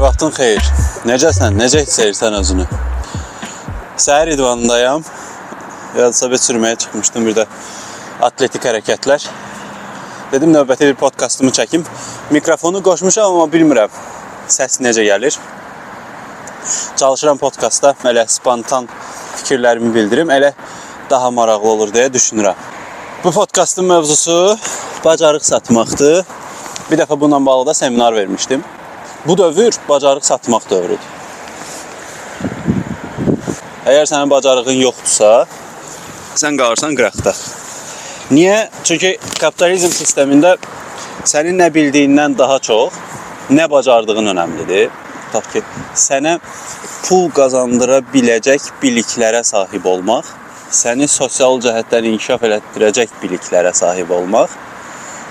Hər vaxtın xeyir. Necəsən? Necə hiss edirsən özünü? Səhər idmanındayam. Velosiped sürməyə çıxmışdım bir də atletik hərəkətlər. Dedim növbəti bir podkastımı çəkim. Mikrofonu qoşmuşam amma bilmirəm səs necə gəlir. Çalışıram podkastda elə spontan fikirlərimi bildirim, elə daha maraqlı olur deyə düşünürəm. Bu podkastın mövzusu bacarıq satmaqdır. Bir dəfə bununla bağlı da seminar vermişdim. Bu dövr bacarıq satmaq dövrüdür. Əgər sənin bacarığın yoxdursa, sən qalırsan qıraqda. Niyə? Çünki kapitalizm sistemində sənin nə bildiyindən daha çox nə bacardığın önəmlidir. Tutaq ki, sənə pul qazandıra biləcək biliklərə sahib olmaq, səni sosial cəhətdən inkişaf elətdirəcək biliklərə sahib olmaq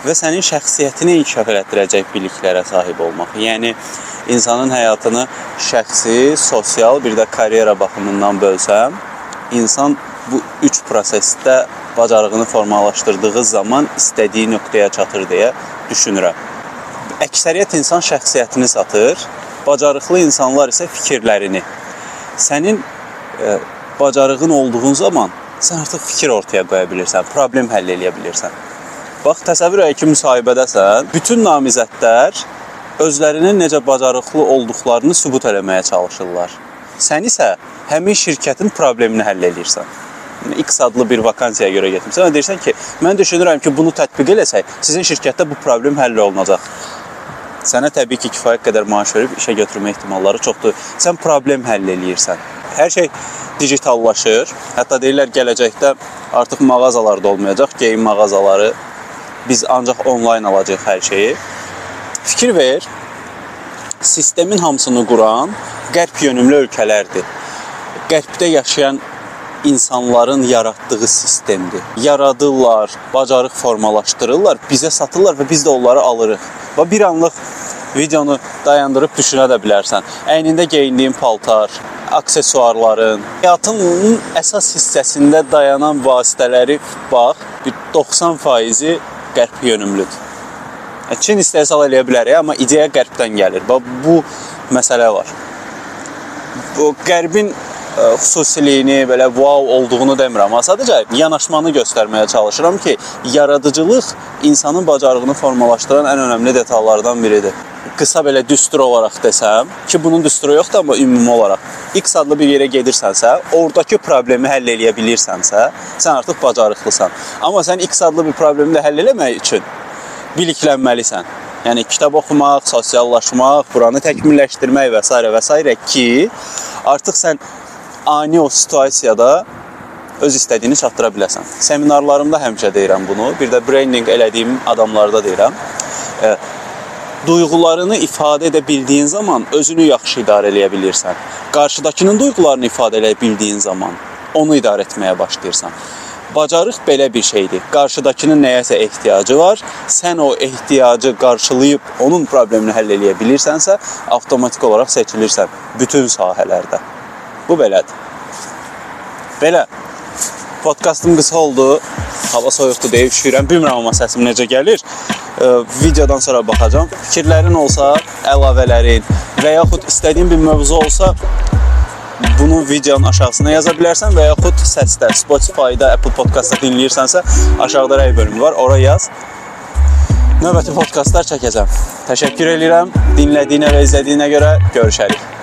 və sənin şəxsiyyətini inkişaf elətdirəcək biliklərə sahib olmaq. Yəni insanın həyatını şəxsi, sosial, bir də karyera baxımından bölsəm, insan bu üç prosesdə bacarığını formalaşdırdığı zaman istədiyi nöqtəyə çatır deyə düşünürəm. Əksəriyyət insan şəxsiyyətini satır, bacarıqlı insanlar isə fikirlərini. Sənin e, bacarığın olduğun zaman sən artıq fikir ortaya qoya bilirsən, problem həll edə bilirsən. Bax, təsəvvür et ki, müsahibədəsən, bütün namizədlər özlərinin necə bacarıqlı olduqlarını sübut eləməyə çalışırlar. Sən isə həmin şirkətin problemini həll edirsən. X adlı bir vakansiyaya görə getmisən və deyirsən ki, mən düşünürəm ki, bunu tətbiq eləsək, sizin şirkətdə bu problem həll olunacaq. Sənə təbii ki, kifayət qədər maaş verib işə götürmə ehtimalları çoxdur. Sən problem həll eləyirsən. Hər şey digitallaşır. Hətta deyirlər gələcəkdə artıq mağazalarda olmayacaq, geyim mağazaları biz ancaq onlayn alacağıq hər şeyi. Fikir ver, sistemin hamısını quran qərb yönümlü ölkələrdir. Qərbdə yaşayan insanların yaratdığı sistemdir. Yaradırlar, bacarıq formalaşdırırlar, bizə satırlar və biz də onları alırıq. Və bir anlıq videonu dayandırıb düşünə də bilərsən. Əynində geyindiyin paltar, aksesuarların, həyatının əsas hissəsində dayanan vasitələri bax, bir 90%-i qərb yönümlüdür. Çin istehsal eləyə bilər, amma ideya qərbdən gəlir. Bax bu məsələ var. Bu qərbin xüsusiliyini, belə wow olduğunu demirəm. Sadəcə yanaşmanı göstərməyə çalışıram ki, yaradıcılıq insanın bacarığını formalaşdıran ən önəmli detallardan biridir. Qısa belə düstur olaraq desəm ki, bunun düsturu yoxdur, amma ümumi olaraq X adlı bir yerə gedirsənsə, oradakı problemi həll eləyə bilirsənsə, sən artıq bacarıqlısan. Amma sən X adlı bir problemi də həll eləmək üçün biliklənməlisən. Yəni kitab oxumaq, sosiallaşmaq, buranı təkmilləşdirmək və s. və s. ki, artıq sən ani o situasiyada öz istədiyini çatdıra biləsən. Seminarlarımda həmişə deyirəm bunu. Bir də branding elədiyim adamlarda deyirəm. E, duyğularını ifadə edə bildiyin zaman özünü yaxşı idarə edə bilirsən. Qarşıdakının duyğularını ifadə edə bildiyin zaman onu idarə etməyə başlayırsan. Bacarıq belə bir şeydir. Qarşıdakının nəyəsə ehtiyacı var. Sən o ehtiyacı qarşılayıb onun problemini həll edə bilirsənsə, avtomatik olaraq seçilirsən bütün sahələrdə. Bu belədir. Belə. Podkastım qısa oldu. Hava soyuqdur deyə üşüyürəm. Bilmirəm amma səsim necə gəlir. E, videodan sonra baxacağam. Fikirlərin olsa, əlavələrin və yaxud istədiyin bir mövzu olsa bunu videonun aşağısına yaza bilərsən və yaxud səsdə Spotify-da, Apple Podcast-da dinləyirsənsə, aşağıda rəy bölümü var, ora yaz. Növbəti podkastlar çəkəcəm. Təşəkkür edirəm dinlədiyinə və izlədiyinə görə. Görüşərik.